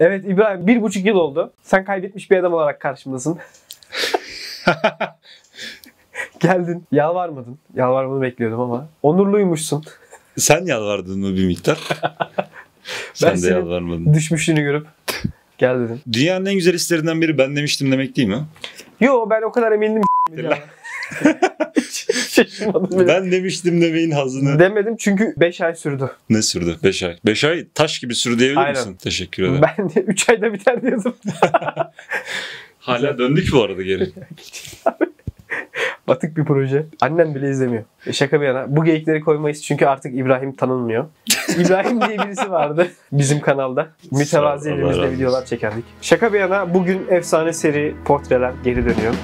Evet İbrahim bir buçuk yıl oldu. Sen kaybetmiş bir adam olarak karşımdasın. Geldin. Yalvarmadın. Yalvarmanı bekliyordum ama. Onurluymuşsun. Sen yalvardın mı bir miktar? Sen de senin- yalvarmadın. Düşmüşlüğünü görüp gel dedim. Dünyanın en güzel hislerinden biri ben demiştim demek değil mi? Yo ben o kadar emindim. Şaşırmadım bile. Ben demiştim demeyin hazını. Demedim çünkü 5 ay sürdü. Ne sürdü? 5 ay. 5 ay taş gibi sürdü diyebilir Aynen. misin? Teşekkür ederim. Ben de 3 ayda biter diyordum. Hala döndük bu arada geri. Batık bir proje. Annem bile izlemiyor. E şaka bir yana. Bu geyikleri koymayız çünkü artık İbrahim tanınmıyor. İbrahim diye birisi vardı bizim kanalda. Mütevazi razı videolar çekerdik. Şaka bir yana bugün efsane seri portreler geri dönüyor.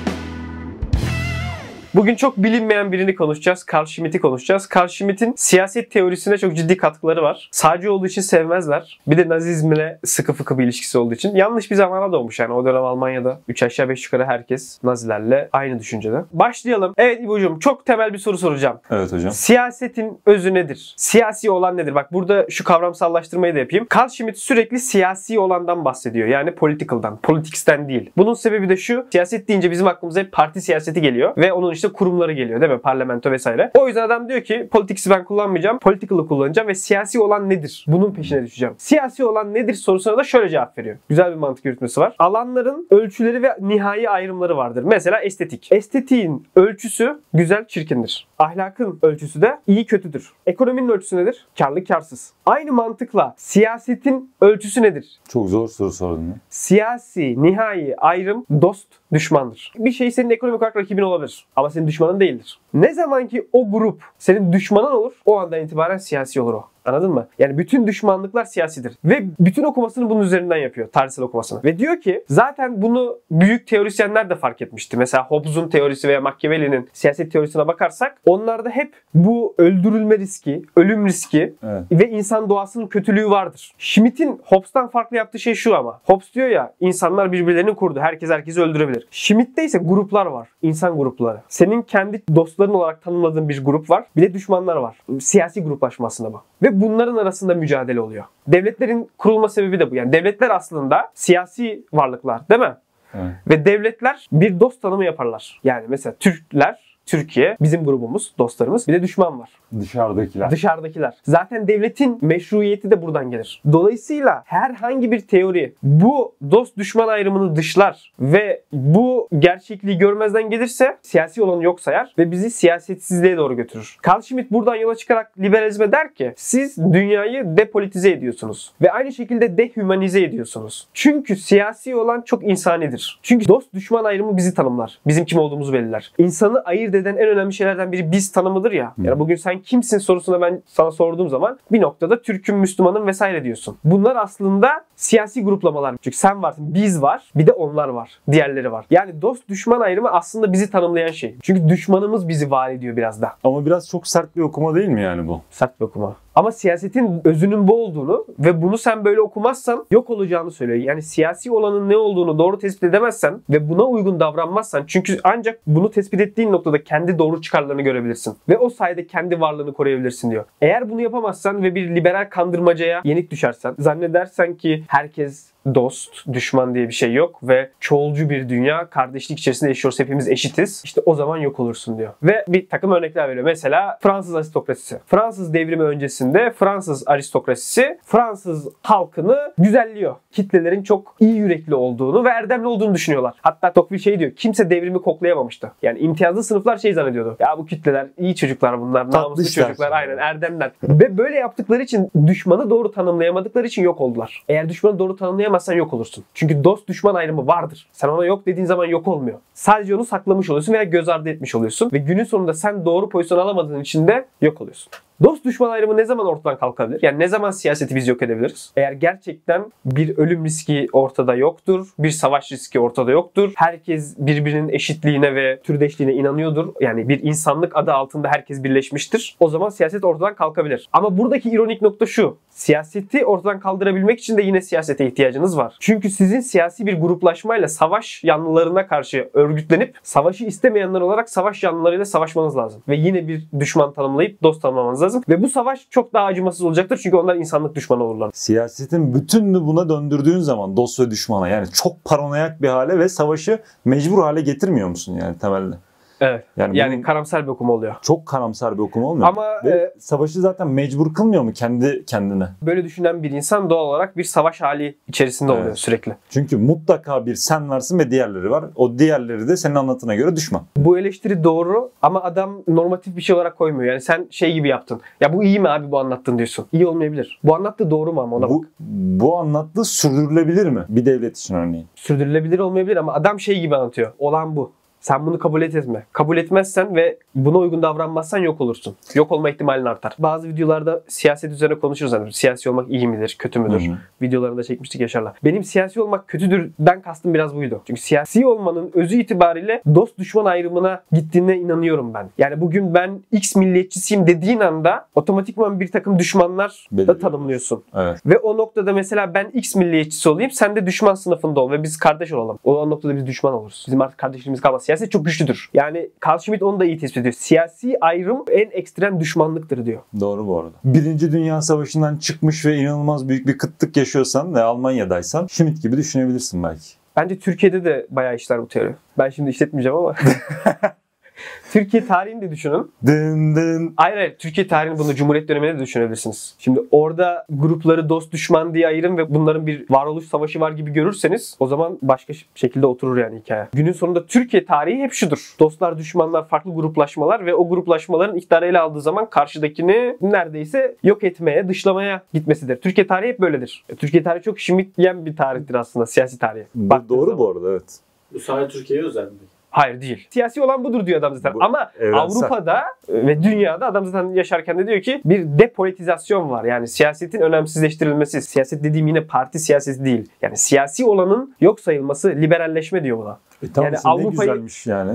Bugün çok bilinmeyen birini konuşacağız. Carl Schmitt'i konuşacağız. Carl Schmitt'in siyaset teorisine çok ciddi katkıları var. Sağcı olduğu için sevmezler. Bir de nazizmle sıkı fıkı bir ilişkisi olduğu için. Yanlış bir zamana doğmuş yani. O dönem Almanya'da 3 aşağı 5 yukarı herkes nazilerle aynı düşüncede. Başlayalım. Evet İbo'cum çok temel bir soru soracağım. Evet hocam. Siyasetin özü nedir? Siyasi olan nedir? Bak burada şu kavramsallaştırmayı da yapayım. Carl Schmitt sürekli siyasi olandan bahsediyor. Yani political'dan, politics'ten değil. Bunun sebebi de şu. Siyaset deyince bizim aklımıza hep parti siyaseti geliyor ve onun işte kurumları geliyor değil mi? Parlamento vesaire. O yüzden adam diyor ki politics'i ben kullanmayacağım. Political'ı kullanacağım ve siyasi olan nedir? Bunun peşine düşeceğim. Siyasi olan nedir sorusuna da şöyle cevap veriyor. Güzel bir mantık yürütmesi var. Alanların ölçüleri ve nihai ayrımları vardır. Mesela estetik. Estetiğin ölçüsü güzel çirkindir. Ahlakın ölçüsü de iyi kötüdür. Ekonominin ölçüsü nedir? Karlı karsız. Aynı mantıkla siyasetin ölçüsü nedir? Çok zor soru sordun ya. Siyasi nihai ayrım dost düşmandır. Bir şey senin ekonomik olarak rakibin olabilir ama senin düşmanın değildir. Ne zaman ki o grup senin düşmanın olur o andan itibaren siyasi olur o. Anladın mı? Yani bütün düşmanlıklar siyasidir. Ve bütün okumasını bunun üzerinden yapıyor. Tarihsel okumasını. Ve diyor ki zaten bunu büyük teorisyenler de fark etmişti. Mesela Hobbes'un teorisi veya Machiavelli'nin siyaset teorisine bakarsak onlarda hep bu öldürülme riski, ölüm riski Evet. ve insan doğasının kötülüğü vardır. Schmitt'in Hobbes'tan farklı yaptığı şey şu ama. Hobbes diyor ya insanlar birbirlerini kurdu. Herkes herkesi öldürebilir. Schmitt'te ise gruplar var. İnsan grupları. Senin kendi dostların olarak tanımladığın bir grup var. Bir de düşmanlar var. Siyasi gruplaşma aslında bu. Ve bunların arasında mücadele oluyor. Devletlerin kurulma sebebi de bu. Yani devletler aslında siyasi varlıklar değil mi? Evet. Ve devletler bir dost tanımı yaparlar. Yani mesela Türkler, Türkiye, bizim grubumuz, dostlarımız. Bir de düşman var. Dışarıdakiler. Dışarıdakiler. Zaten devletin meşruiyeti de buradan gelir. Dolayısıyla herhangi bir teori bu dost düşman ayrımını dışlar ve bu gerçekliği görmezden gelirse siyasi olanı yok sayar ve bizi siyasetsizliğe doğru götürür. Carl Schmitt buradan yola çıkarak liberalizme der ki siz dünyayı depolitize ediyorsunuz ve aynı şekilde dehumanize ediyorsunuz. Çünkü siyasi olan çok insanidir. Çünkü dost düşman ayrımı bizi tanımlar. Bizim kim olduğumuzu belirler. İnsanı ayırt eden en önemli şeylerden biri biz tanımıdır ya. Yani bugün sen kimsin sorusuna ben sana sorduğum zaman bir noktada Türk'üm, Müslümanım vesaire diyorsun. Bunlar aslında siyasi gruplamalar. Çünkü sen varsın, biz var, bir de onlar var. Diğerleri var. Yani dost düşman ayrımı aslında bizi tanımlayan şey. Çünkü düşmanımız bizi var ediyor biraz da. Ama biraz çok sert bir okuma değil mi yani bu? Sert bir okuma. Ama siyasetin özünün bu olduğunu ve bunu sen böyle okumazsan yok olacağını söylüyor. Yani siyasi olanın ne olduğunu doğru tespit edemezsen ve buna uygun davranmazsan çünkü ancak bunu tespit ettiğin noktada kendi doğru çıkarlarını görebilirsin. Ve o sayede kendi varlığını koruyabilirsin diyor. Eğer bunu yapamazsan ve bir liberal kandırmacaya yenik düşersen zannedersen ki herkes dost, düşman diye bir şey yok ve çoğulcu bir dünya, kardeşlik içerisinde yaşıyoruz, hepimiz eşitiz. İşte o zaman yok olursun diyor. Ve bir takım örnekler veriyor. Mesela Fransız aristokrasisi. Fransız devrimi öncesinde Fransız aristokrasisi Fransız halkını güzelliyor. Kitlelerin çok iyi yürekli olduğunu ve erdemli olduğunu düşünüyorlar. Hatta Tocqueville şey diyor, kimse devrimi koklayamamıştı. Yani imtiyazlı sınıflar şey zannediyordu. Ya bu kitleler iyi çocuklar bunlar, namuslu çocuklar, aynen erdemler. ve böyle yaptıkları için düşmanı doğru tanımlayamadıkları için yok oldular. Eğer düşmanı doğru tanımlayamazsan yok olursun. Çünkü dost düşman ayrımı vardır. Sen ona yok dediğin zaman yok olmuyor. Sadece onu saklamış oluyorsun veya göz ardı etmiş oluyorsun. Ve günün sonunda sen doğru pozisyon alamadığın için de yok oluyorsun. Dost düşman ayrımı ne zaman ortadan kalkabilir? Yani ne zaman siyaseti biz yok edebiliriz? Eğer gerçekten bir ölüm riski ortada yoktur, bir savaş riski ortada yoktur. Herkes birbirinin eşitliğine ve türdeşliğine inanıyordur. Yani bir insanlık adı altında herkes birleşmiştir. O zaman siyaset ortadan kalkabilir. Ama buradaki ironik nokta şu. Siyaseti ortadan kaldırabilmek için de yine siyasete ihtiyacınız var. Çünkü sizin siyasi bir gruplaşmayla savaş yanlılarına karşı örgütlenip savaşı istemeyenler olarak savaş yanlılarıyla savaşmanız lazım. Ve yine bir düşman tanımlayıp dost tanımlamanıza lazım. Ve bu savaş çok daha acımasız olacaktır çünkü onlar insanlık düşmanı olurlar. Siyasetin bütününü buna döndürdüğün zaman dost ve düşmana yani çok paranoyak bir hale ve savaşı mecbur hale getirmiyor musun yani temelde? Evet. Yani, Yani karamsar bir okuma oluyor. çok karamsar bir okuma olmuyor mu? Ama Ve e, savaşı zaten mecbur kılmıyor mu kendi kendine? böyle düşünen bir insan doğal olarak bir savaş hali içerisinde oluyor Evet. sürekli. Çünkü mutlaka bir sen varsın ve diğerleri var. O diğerleri de senin anlatına göre düşman. Bu eleştiri doğru ama adam normatif bir şey olarak koymuyor. Yani sen şey gibi yaptın. Ya bu iyi mi abi bu anlattın diyorsun. İyi olmayabilir. Bu anlattığı doğru mu ama ona Bu, bak. bu anlattığı sürdürülebilir mi? Bir devlet için örneğin. Sürdürülebilir olmayabilir ama adam şey gibi anlatıyor. Olan bu. Sen bunu kabul et etme. Kabul etmezsen ve buna uygun davranmazsan yok olursun. Yok olma ihtimalin artar. Bazı videolarda siyaset üzerine konuşuruz. Hani siyasi olmak iyi midir, kötü müdür? Videolarında çekmiştik Yaşar'la. Benim siyasi olmak kötüdürden kastım biraz buydu. Çünkü siyasi olmanın özü itibariyle dost düşman ayrımına gittiğine inanıyorum ben. Yani bugün ben X milliyetçisiyim dediğin anda otomatikman bir takım düşmanlar da tanımlıyorsun. Evet. Ve o noktada mesela ben X milliyetçisi olayım sen de düşman sınıfında ol ve biz kardeş olalım. O, o noktada biz düşman oluruz. Bizim artık kardeşliğimiz kalmaz. Siyaset çok güçlüdür. Yani Carl Schmitt onu da iyi tespit ediyor. Siyasi ayrım en ekstrem düşmanlıktır diyor. Doğru bu arada. Birinci Dünya Savaşı'ndan çıkmış ve inanılmaz büyük bir kıtlık yaşıyorsan ve Almanya'daysan Schmidt gibi düşünebilirsin belki. Bence Türkiye'de de bayağı işler bu teori. Ben şimdi işletmeyeceğim ama. Türkiye tarihini de düşünün. Dın dın. Hayır hayır. Türkiye tarihini bunu Cumhuriyet döneminde de düşünebilirsiniz. Şimdi orada grupları dost düşman diye ayırın ve bunların bir varoluş savaşı var gibi görürseniz o zaman başka şekilde oturur yani hikaye. Günün sonunda Türkiye tarihi hep şudur. Dostlar, düşmanlar, farklı gruplaşmalar ve o gruplaşmaların iktidarı ele aldığı zaman karşıdakini neredeyse yok etmeye, dışlamaya gitmesidir. Türkiye tarihi hep böyledir. E, Türkiye tarihi çok Schmittyen bir tarihtir aslında siyasi tarihi. Bu doğru zaman. bu arada evet. Bu sadece Türkiye'ye özel mi? Hayır değil. Siyasi olan budur diyor adam zaten. Bu Ama evrensel. Avrupa'da ve dünyada adam zaten yaşarken de diyor ki bir depolitizasyon var. Yani siyasetin önemsizleştirilmesi. Siyaset dediğim yine parti siyaseti değil. Yani siyasi olanın yok sayılması liberalleşme diyor buna. E tamam Yani Avrupa'yı- güzelmiş yani.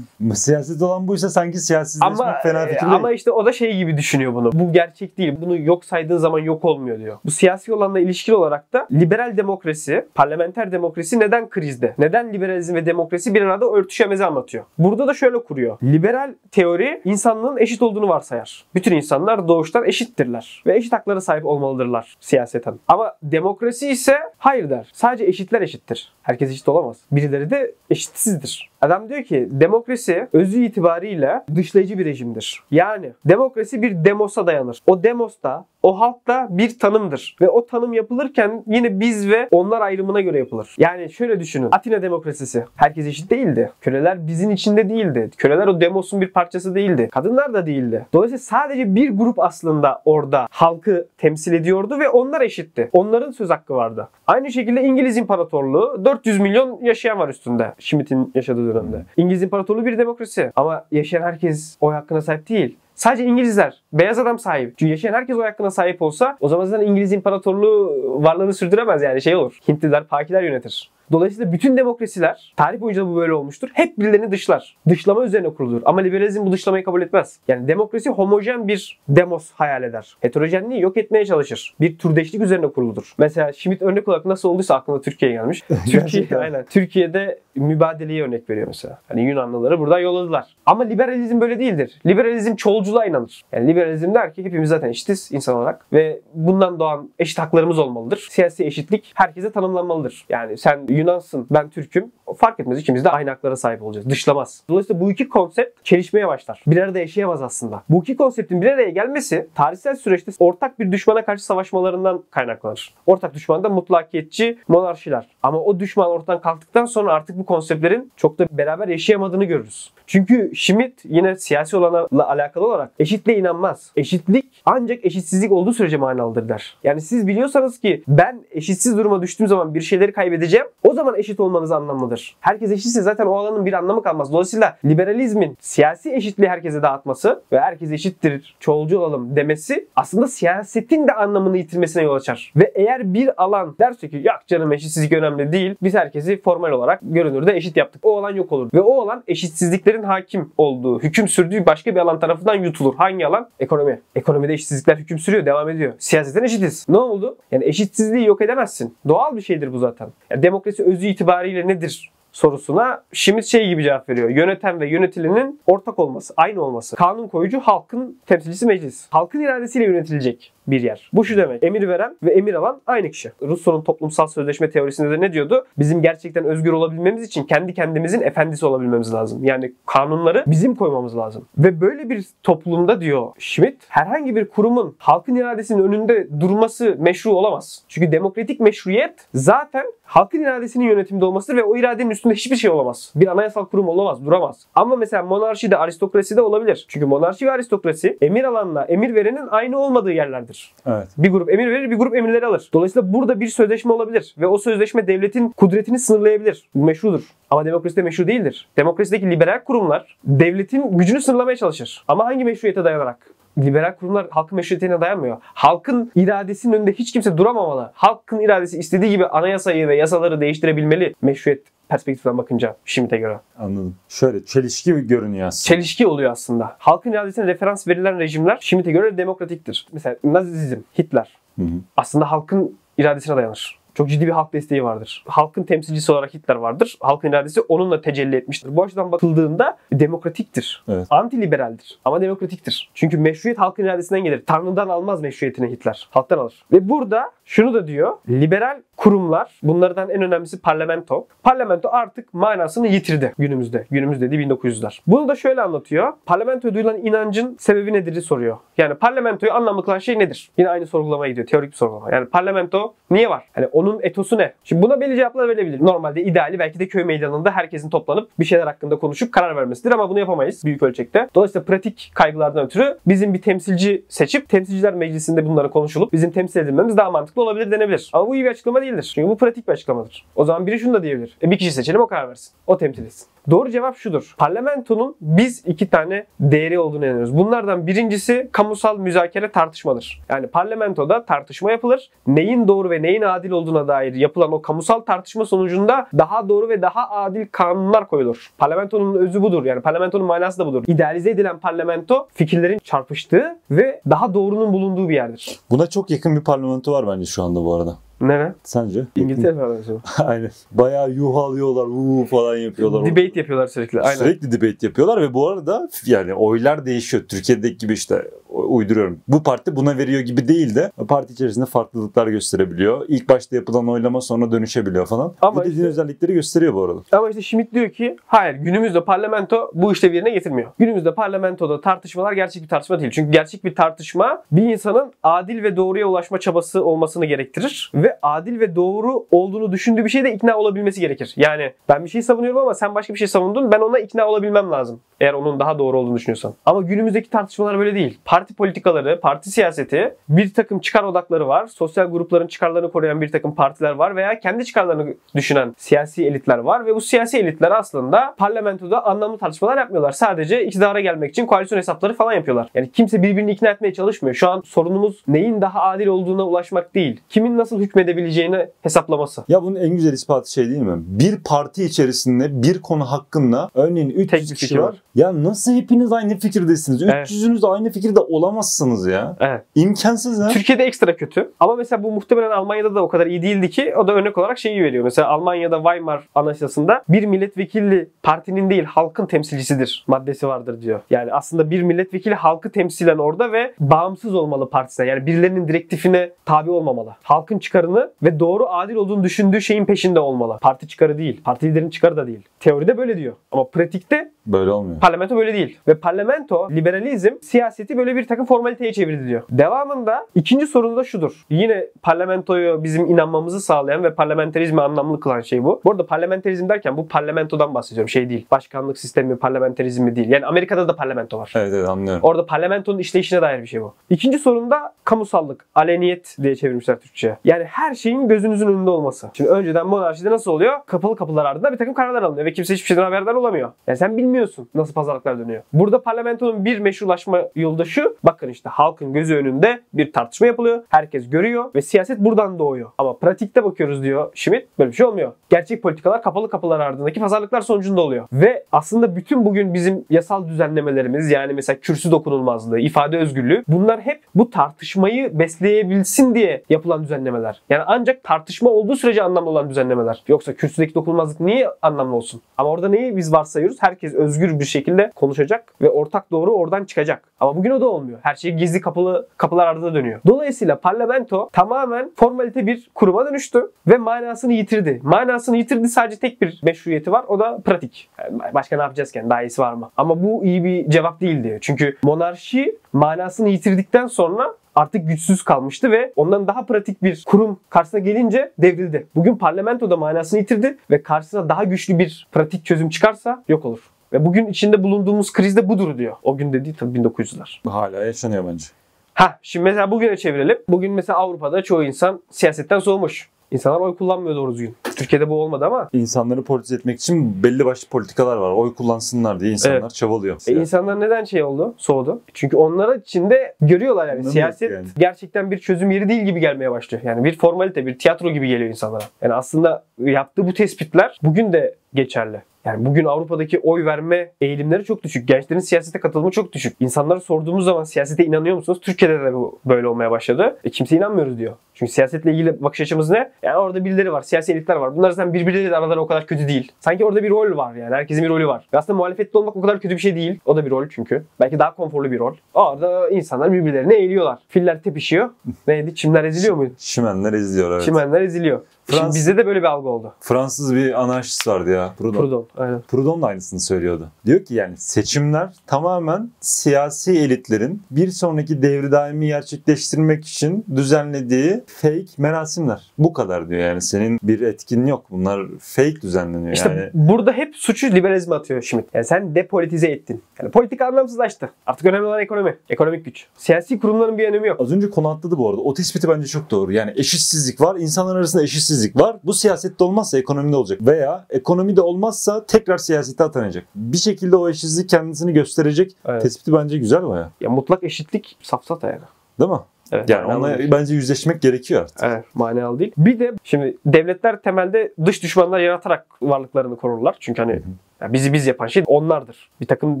Siyaset olan buysa sanki siyasizleşmek Ama fena e, fikir değil. ama işte o da şey gibi düşünüyor bunu. Bu gerçek değil. Bunu yok saydığın zaman yok olmuyor diyor. Bu siyasi olanla ilişkili olarak da liberal demokrasi, parlamenter demokrasi neden krizde? Neden liberalizm ve demokrasi bir arada örtüşemezi anlatıyor. Burada da şöyle kuruyor. Liberal teori insanlığın eşit olduğunu varsayar. Bütün insanlar doğuştan eşittirler ve eşit haklara sahip olmalıdırlar siyaseten. Ama demokrasi ise hayır der. Sadece eşitler eşittir. Herkes eşit olamaz. Birileri de eşitsizdir. Adam diyor ki demokrasi özü itibariyle dışlayıcı bir rejimdir. Yani demokrasi bir demosa dayanır. O demos da o halk da bir tanımdır. Ve o tanım yapılırken yine biz ve onlar ayrımına göre yapılır. Yani şöyle düşünün. Atina demokrasisi. Herkes eşit değildi. Köleler bizim içinde değildi. Köleler o demosun bir parçası değildi. Kadınlar da değildi. Dolayısıyla sadece bir grup aslında orada halkı temsil ediyordu ve onlar eşitti. Onların söz hakkı vardı. Aynı şekilde İngiliz İmparatorluğu 400 milyon yaşayan var üstünde. Schmitt'in yaşadığı dönemde. İngiliz İmparatorluğu bir demokrasi. Ama yaşayan herkes oy hakkına sahip değil. Sadece İngilizler, beyaz adam sahip. Çünkü yaşayan herkes oy hakkına sahip olsa o zaman zaten İngiliz İmparatorluğu varlığını sürdüremez yani şey olur. Hintliler, Pakiler yönetir. Dolayısıyla bütün demokrasiler, tarih boyunca bu böyle olmuştur. Hep birilerini dışlar. Dışlama üzerine kurulur. Ama liberalizm bu dışlamayı kabul etmez. Yani demokrasi homojen bir demos hayal eder. Heterojenliği yok etmeye çalışır. Bir türdeşlik üzerine kuruludur. Mesela Schmitt örnek olarak nasıl olduysa aklına Türkiye gelmiş. Türkiye, aynen. Türkiye'de mübadeleye örnek veriyor mesela. Hani Yunanlıları buradan yolladılar. Ama liberalizm böyle değildir. Liberalizm çoğulculuğa inanır. Yani liberalizm der ki hepimiz zaten eşitiz insan olarak ve bundan doğan eşit haklarımız olmalıdır. Siyasi eşitlik herkese tanımlanmalıdır. Yani sen Yunansın, ben Türk'üm. Fark etmez. ikimiz de aynı haklara sahip olacağız. Dışlamaz. Dolayısıyla bu iki konsept çelişmeye başlar. Bir arada yaşayamaz aslında. Bu iki konseptin bir araya gelmesi tarihsel süreçte ortak bir düşmana karşı savaşmalarından kaynaklanır. Ortak düşman da mutlakiyetçi monarşiler. Ama o düşman ortadan kalktıktan sonra artık bu konseptlerin çok da beraber yaşayamadığını görürüz. Çünkü Schmitt yine siyasi olanla alakalı olarak eşitliğe inanmaz. Eşitlik ancak eşitsizlik olduğu sürece manalıdır der. Yani siz biliyorsanız ki ben eşitsiz duruma düştüğüm zaman bir şeyleri kaybedeceğim. O zaman eşit olmanız anlamlıdır. Herkes eşitse zaten o alanın bir anlamı kalmaz. Dolayısıyla liberalizmin siyasi eşitliği herkese dağıtması ve herkes eşittir, çoğulcu olalım demesi aslında siyasetin de anlamını yitirmesine yol açar. Ve eğer bir alan derse ki yok canım eşitsizlik önemli değil. Biz herkesi formal olarak görünürde eşit yaptık. O alan yok olur. Ve o alan eşitsizliklerin hakim olduğu, hüküm sürdüğü başka bir alan tarafından yutulur. Hangi alan? Ekonomi. Ekonomide eşitsizlikler hüküm sürüyor, devam ediyor. Siyasetten eşitiz. Ne oldu? Yani eşitsizliği yok edemezsin. Doğal bir şeydir bu zaten. Yani demokrasi özü itibariyle nedir? Sorusuna Schmidt şey gibi cevap veriyor. Yöneten ve yönetilenin ortak olması, aynı olması. Kanun koyucu halkın temsilcisi meclis. Halkın iradesiyle yönetilecek bir yer. Bu şu demek. Emir veren ve emir alan aynı kişi. Rousseau'nun toplumsal sözleşme teorisinde de ne diyordu? Bizim gerçekten özgür olabilmemiz için kendi kendimizin efendisi olabilmemiz lazım. Yani kanunları bizim koymamız lazım. Ve böyle bir toplumda diyor Schmidt, herhangi bir kurumun halkın iradesinin önünde durması meşru olamaz. Çünkü demokratik meşruiyet zaten halkın iradesinin yönetimde olmasıdır ve o iradenin üstünde hiçbir şey olamaz. Bir anayasal kurum olamaz, duramaz. Ama mesela monarşi de aristokrasi de olabilir. Çünkü monarşi ve aristokrasi emir alanla emir verenin aynı olmadığı yerlerdir. Evet. Bir grup emir verir, bir grup emirleri alır. Dolayısıyla burada bir sözleşme olabilir ve o sözleşme devletin kudretini sınırlayabilir. Bu meşrudur. Ama demokraside meşru değildir. Demokrasideki liberal kurumlar devletin gücünü sınırlamaya çalışır. Ama hangi meşruiyete dayanarak? Liberal kurumlar halkın meşruiyetine dayanmıyor. Halkın iradesinin önünde hiç kimse duramamalı. Halkın iradesi istediği gibi anayasayı ve yasaları değiştirebilmeli meşruiyet perspektiften bakınca Schmitt'e göre. Anladım. Şöyle çelişki görünüyor aslında. Çelişki oluyor aslında. Halkın iradesine referans verilen rejimler Schmitt'e göre demokratiktir. Mesela Nazizm, Hitler Hı hı. aslında halkın iradesine dayanır. Çok ciddi bir halk desteği vardır. Halkın temsilcisi olarak Hitler vardır. Halkın iradesi onunla tecelli etmiştir. Bu açıdan bakıldığında demokratiktir. Evet. Antiliberaldir. Ama demokratiktir. Çünkü meşruiyet halkın iradesinden gelir. Tanrı'dan almaz meşruiyetini Hitler. Halktan alır. Ve burada şunu da diyor. Liberal kurumlar, bunlardan en önemlisi parlamento. Parlamento artık manasını yitirdi günümüzde. Günümüz dediği 1900'ler. Bunu da şöyle anlatıyor. Parlamentoya duyulan inancın sebebi nedir soruyor. Yani parlamentoyu anlamlı kılan şey nedir? Yine aynı sorgulamaya gidiyor. Teorik bir sorgulama. Yani parlamento niye var? Hani onun etosu ne? Şimdi buna belli cevaplar verilebilir. Normalde ideali belki de köy meydanında herkesin toplanıp bir şeyler hakkında konuşup karar vermesidir ama bunu yapamayız büyük ölçekte. Dolayısıyla pratik kaygılardan ötürü bizim bir temsilci seçip temsilciler meclisinde bunları konuşulup bizim temsil edilmemiz daha mantıklı olabilir denebilir. Ama bu iyi bir açıklama değildir. Çünkü bu pratik bir açıklamadır. O zaman biri şunu da diyebilir. E bir kişi seçelim o karar versin. O temsil etsin. Doğru cevap şudur. Parlamentonun biz iki tane değeri olduğunu inanıyoruz. Bunlardan birincisi kamusal müzakere tartışmadır. Yani parlamentoda tartışma yapılır. Neyin doğru ve neyin adil olduğuna dair yapılan o kamusal tartışma sonucunda daha doğru ve daha adil kanunlar koyulur. Parlamentonun özü budur. Yani parlamentonun manası da budur. İdealize edilen parlamento fikirlerin çarpıştığı ve daha doğrunun bulunduğu bir yerdir. Buna çok yakın bir parlamento var bence şu anda bu arada. Nere? Sence? İngiltere parlamentosu. Aynen. Bayağı yuhalıyorlar, uuu falan yapıyorlar. Debate yapıyorlar sürekli. Aynen. Sürekli debate yapıyorlar ve bu arada yani oylar değişiyor. Türkiye'deki gibi işte uyduruyorum. Bu parti buna veriyor gibi değil de parti içerisinde farklılıklar gösterebiliyor. İlk başta yapılan oylama sonra dönüşebiliyor falan. Ama bu dediğin işte- özellikleri gösteriyor bu arada. Ama işte Schmidt diyor ki hayır günümüzde parlamento bu işlevi yerine getirmiyor. Günümüzde parlamentoda tartışmalar gerçek bir tartışma değil. Çünkü gerçek bir tartışma bir insanın adil ve doğruya ulaşma çabası olmasını gerektirir. Ve adil ve doğru olduğunu düşündüğü bir şeyde ikna olabilmesi gerekir. Yani ben bir şey savunuyorum ama sen başka bir şey savundun ben ona ikna olabilmem lazım. Eğer onun daha doğru olduğunu düşünüyorsan. Ama günümüzdeki tartışmalar böyle değil. Parti politikaları, parti siyaseti bir takım çıkar odakları var. Sosyal grupların çıkarlarını koruyan bir takım partiler var veya kendi çıkarlarını düşünen siyasi elitler var ve bu siyasi elitler aslında parlamentoda anlamlı tartışmalar yapmıyorlar. Sadece iktidara gelmek için koalisyon hesapları falan yapıyorlar. Yani kimse birbirini ikna etmeye çalışmıyor. Şu an sorunumuz neyin daha adil olduğuna ulaşmak değil. Kimin nasıl hükmedebileceğini hesaplaması. Ya bunun en güzel ispatı şey değil mi? Bir parti içerisinde bir konu hakkında örneğin 300 Tek kişi var. var. Ya nasıl hepiniz aynı fikirdesiniz? Evet. 300'ünüz de aynı fikirde olamazsınız ya. Evet. İmkansız ya. Türkiye'de ekstra kötü. Ama mesela bu muhtemelen Almanya'da da o kadar iyi değildi ki o da örnek olarak şeyi veriyor. Mesela Almanya'da Weimar Anayasası'nda bir milletvekili partinin değil halkın temsilcisidir maddesi vardır diyor. Yani aslında bir milletvekili halkı temsilen orada ve bağımsız olmalı partisine. Yani birilerinin direktifine tabi olmamalı. Halkın çıkarını ve doğru adil olduğunu düşündüğü şeyin peşinde olmalı. Parti çıkarı değil. Parti liderinin çıkarı da değil. Teoride böyle diyor. Ama pratikte Böyle olmuyor. Parlamento böyle değil. Ve parlamento, liberalizm siyaseti böyle bir takım formaliteye çevirdi diyor. Devamında ikinci sorun da şudur. Yine parlamentoyu bizim inanmamızı sağlayan ve parlamenterizmi anlamlı kılan şey bu. Bu arada parlamenterizm derken bu parlamentodan bahsediyorum. Şey değil. Başkanlık sistemi, parlamenterizmi değil. Yani Amerika'da da parlamento var. Evet evet anlıyorum. Orada parlamentonun işleyişine dair bir şey bu. İkinci sorun da kamusallık, aleniyet diye çevirmişler Türkçe'ye. Yani her şeyin gözünüzün önünde olması. Şimdi önceden monarşide nasıl oluyor? Kapalı kapılar ardında bir takım kararlar alınıyor ve kimse hiçbir şeyden haberdar olamıyor. Yani sen bilmiyorsun nasıl pazarlıklar dönüyor. Burada parlamentonun bir meşrulaşma yolu da şu. Bakın işte halkın gözü önünde bir tartışma yapılıyor. Herkes görüyor ve siyaset buradan doğuyor. Ama pratikte bakıyoruz diyor Schmidt. Böyle bir şey olmuyor. Gerçek politikalar kapalı kapılar ardındaki pazarlıklar sonucunda oluyor. Ve aslında bütün bugün bizim yasal düzenlemelerimiz yani mesela kürsü dokunulmazlığı, ifade özgürlüğü bunlar hep bu tartışmayı besleyebilsin diye yapılan düzenlemeler. Yani ancak tartışma olduğu sürece anlamlı olan düzenlemeler. Yoksa kürsüdeki dokunulmazlık niye anlamlı olsun? Ama orada neyi biz varsayıyoruz? Herkes özgür bir şekilde konuşacak ve ortak doğru oradan çıkacak. Ama bugün o da olmuyor. Her şey gizli kapılı kapılar ardında dönüyor. Dolayısıyla parlamento tamamen formalite bir kuruma dönüştü ve manasını yitirdi. Manasını yitirdi sadece tek bir meşruiyeti var. O da pratik. Yani başka ne yapacağız ki? Yani daha iyisi var mı? Ama bu iyi bir cevap değildi. Çünkü monarşi manasını yitirdikten sonra artık güçsüz kalmıştı ve ondan daha pratik bir kurum karşısına gelince devrildi. Bugün parlamento da manasını yitirdi ve karşısına daha güçlü bir pratik çözüm çıkarsa yok olur. Ve bugün içinde bulunduğumuz kriz de budur diyor. O gün dediği tabii 1900'ler. Hala yaşanıyor bence. Ha şimdi mesela bugüne çevirelim. Bugün mesela Avrupa'da çoğu insan siyasetten soğumuş. İnsanlar oy kullanmıyor doğru düzgün. Türkiye'de bu olmadı ama İnsanları politize etmek için belli başlı politikalar var. Oy kullansınlar diye insanlar Evet. çabalıyor. E insanlar neden şey oldu? Soğudu. Çünkü onlar içinde görüyorlar yani Anlamıyor siyaset yani. gerçekten bir çözüm yeri değil gibi gelmeye başlıyor. Yani bir formalite, bir tiyatro gibi geliyor insanlara. Yani aslında yaptığı bu tespitler bugün de geçerli. Yani bugün Avrupa'daki oy verme eğilimleri çok düşük. Gençlerin siyasete katılımı çok düşük. İnsanlara sorduğumuz zaman siyasete inanıyor musunuz? Türkiye'de de bu böyle olmaya başladı. E kimse inanmıyoruz diyor. Çünkü siyasetle ilgili bakış açımız ne? Yani orada birileri var, siyasi elitler var. Bunlar zaten birbirleriyle araları o kadar kötü değil. Sanki orada bir rol var yani. Herkesin bir rolü var. Ve aslında muhalefette olmak o kadar kötü bir şey değil. O da bir rol çünkü. Belki daha konforlu bir rol. Orada insanlar birbirlerine eğiliyorlar. Filler tepişiyor. Neydi? Çimler eziliyor muydu? Şimenler izliyor evet. Çimenler eziliyor. Şimdi Frans- bizde de böyle bir algı oldu. Fransız bir anarşist vardı ya. Proudhon. Proudhon. Aynen. Proudhon da aynısını söylüyordu. Diyor ki yani seçimler tamamen siyasi elitlerin bir sonraki devri daimi gerçekleştirmek için düzenlediği fake merasimler. Bu kadar diyor yani senin bir etkin yok. Bunlar fake düzenleniyor İşte yani. burada hep suçu liberalizme atıyor Schmidt. Yani sen depolitize ettin. Yani politika anlamsızlaştı. Artık önemli olan ekonomi. Ekonomik güç. Siyasi kurumların bir önemi yok. Az önce konu atladı bu arada. O tespiti bence çok doğru. Yani eşitsizlik var. İnsanlar arasında eşitsizlik var. Bu siyasette olmazsa ekonomide olacak. Veya ekonomide olmazsa tekrar siyasete atanacak. Bir şekilde o eşitsizlik kendisini gösterecek. Evet. Tespiti bence güzel baya. Ya mutlak eşitlik safsata yani. Değil mi? Evet, Yani onunla değil. bence yüzleşmek gerekiyor artık. Evet, manalı değil. Bir de şimdi devletler temelde dış düşmanlar yaratarak varlıklarını korurlar. Çünkü hani ya bizi biz yapan şey onlardır. Bir takım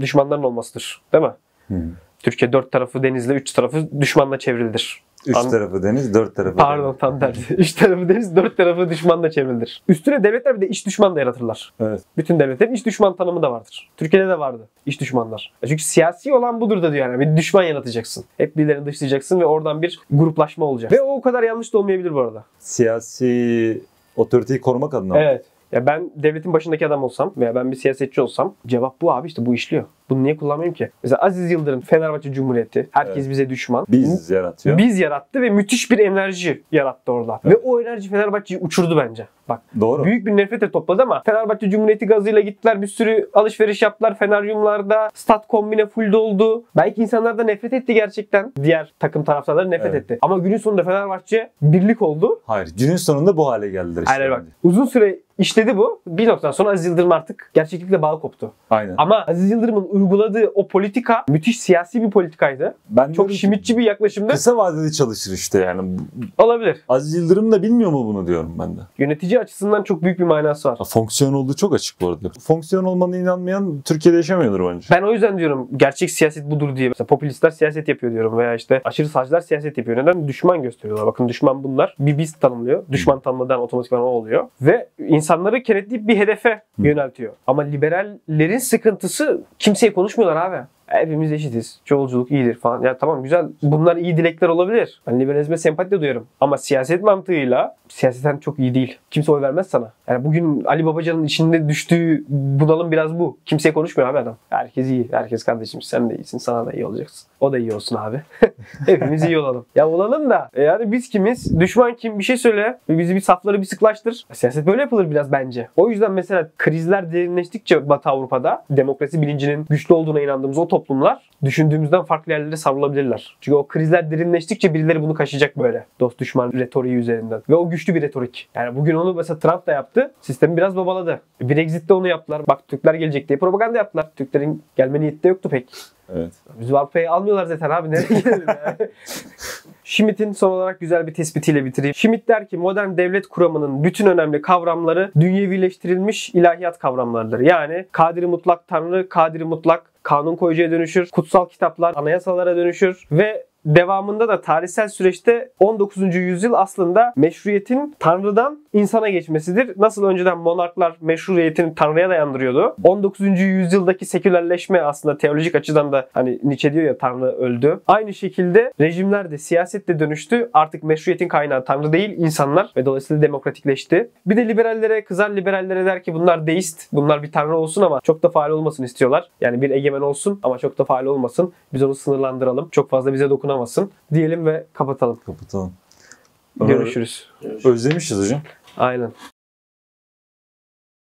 düşmanların olmasıdır. Değil mi? Hı. Türkiye dört tarafı denizle, üç tarafı düşmanla çevrilidir. Üç An- tarafı deniz, dört tarafı Pardon deniz. tam tersi. Üç tarafı deniz, dört tarafı düşmanla çevrilidir. Üstüne devletler bir de iç düşman da yaratırlar. Evet. Bütün devletlerin iç düşman tanımı da vardır. Türkiye'de de vardı iç düşmanlar. E Çünkü siyasi olan budur da diyor yani. Bir düşman yaratacaksın. Hep birilerini dışlayacaksın ve oradan bir gruplaşma olacak. Ve o o kadar yanlış da olmayabilir bu arada. Siyasi otoriteyi korumak adına. Evet. Ya ben devletin başındaki adam olsam veya ben bir siyasetçi olsam cevap bu abi işte bu işliyor. Bunu niye kullanmayayım ki? Mesela Aziz Yıldırım Fenerbahçe Cumhuriyeti. Herkes Evet. bize düşman. Biz yaratıyor. Biz yarattı ve müthiş bir enerji yarattı orada. Ve o enerji Fenerbahçe'yi uçurdu bence. Bak Doğru. büyük bir nefret de topladı ama Fenerbahçe Cumhuriyeti gazıyla gittiler bir sürü alışveriş yaptılar. Feneryumlarda stat kombine full doldu. Belki insanlar da nefret etti gerçekten. Diğer takım taraftarları nefret Evet. etti. Ama günün sonunda Fenerbahçe birlik oldu. Hayır. Günün sonunda bu hale geldiler işte. Aynen bak. Uzun süre işledi bu. Bir noktadan sonra Aziz Yıldırım artık gerçeklikle bağı koptu. Aynen. Ama Aziz Yıldırım'ın uyguladığı o politika müthiş siyasi bir politikaydı. ben Çok şimitçi bir yaklaşımdı. Kısa vadede çalışır işte yani. Olabilir. Aziz Yıldırım da bilmiyor mu bunu diyorum ben de. Yönetici açısından çok büyük bir manası var. Fonksiyon olduğu çok açık bu arada. Fonksiyon olmanına inanmayan Türkiye'de yaşamıyordur bence. Ben o yüzden diyorum gerçek siyaset budur diye. Mesela popülistler siyaset yapıyor diyorum veya işte aşırı sağcılar siyaset yapıyor. Neden? Düşman gösteriyorlar. Bakın düşman bunlar. Bir biz tanımlıyor. Düşman tanımladan otomatikman o oluyor. Ve insanları kenetleyip bir hedefe yöneltiyor. Ama liberallerin sıkıntısı kimseye konuşmuyorlar abi. Hepimiz eşitiz. Çoğulculuk iyidir falan. Ya tamam güzel. Bunlar iyi dilekler olabilir. Ben liberalizme sempati de duyuyorum. Ama siyaset mantığıyla siyaseten çok iyi değil. Kimse oy vermez sana. Yani bugün Ali Babacan'ın içinde düştüğü bunalım biraz bu. Kimseye konuşmuyor abi adam. Herkes iyi. Herkes kardeşim. Sen de iyisin. Sana da iyi olacaksın. O da iyi olsun abi. Hepimiz iyi olalım. Ya olalım da e yani biz kimiz? Düşman kim? Bir şey söyle. Bizi bir safları bir sıklaştır. Siyaset böyle yapılır biraz bence. O yüzden mesela krizler derinleştikçe Batı Avrupa'da demokrasi bilincinin güçlü olduğuna inandığımız o toplumlar düşündüğümüzden farklı yerlere savrulabilirler. Çünkü o krizler derinleştikçe birileri bunu kaşıyacak böyle. Dost düşman retoriği üzerinden. Ve o güçlü bir retorik. Yani bugün onu mesela Trump da yaptı. Sistemi biraz babaladı. Brexit'te onu yaptılar. Bak Türkler gelecek diye propaganda yaptılar. Türklerin gelme niyeti de yoktu pek. Evet. Biz Avrupa'ya almıyorlar zaten abi. Nereye gidelim ya? Schmidt'in son olarak güzel bir tespitiyle bitireyim. Schmidt der ki modern devlet kuramının bütün önemli kavramları dünyevileştirilmiş ilahiyat kavramlarıdır. Yani kadiri mutlak tanrı, kadiri mutlak kanun koyucuya dönüşür, kutsal kitaplar anayasalara dönüşür ve devamında da tarihsel süreçte 19. yüzyıl aslında meşruiyetin tanrıdan insana geçmesidir. Nasıl önceden monarklar meşruiyetini tanrıya dayandırıyordu. 19. yüzyıldaki sekülerleşme aslında teolojik açıdan da hani Nietzsche diyor ya tanrı öldü. Aynı şekilde rejimler de siyaset de dönüştü. Artık meşruiyetin kaynağı tanrı değil insanlar ve dolayısıyla demokratikleşti. Bir de liberallere kızar liberallere der ki bunlar deist. Bunlar bir tanrı olsun ama çok da faal olmasın istiyorlar. Yani bir egemen olsun ama çok da faal olmasın. Biz onu sınırlandıralım. Çok fazla bize dokunamasın. Diyelim ve kapatalım. Kapatalım. Görüşürüz. Görüşürüz. Özlemişiz hocam. Aynen.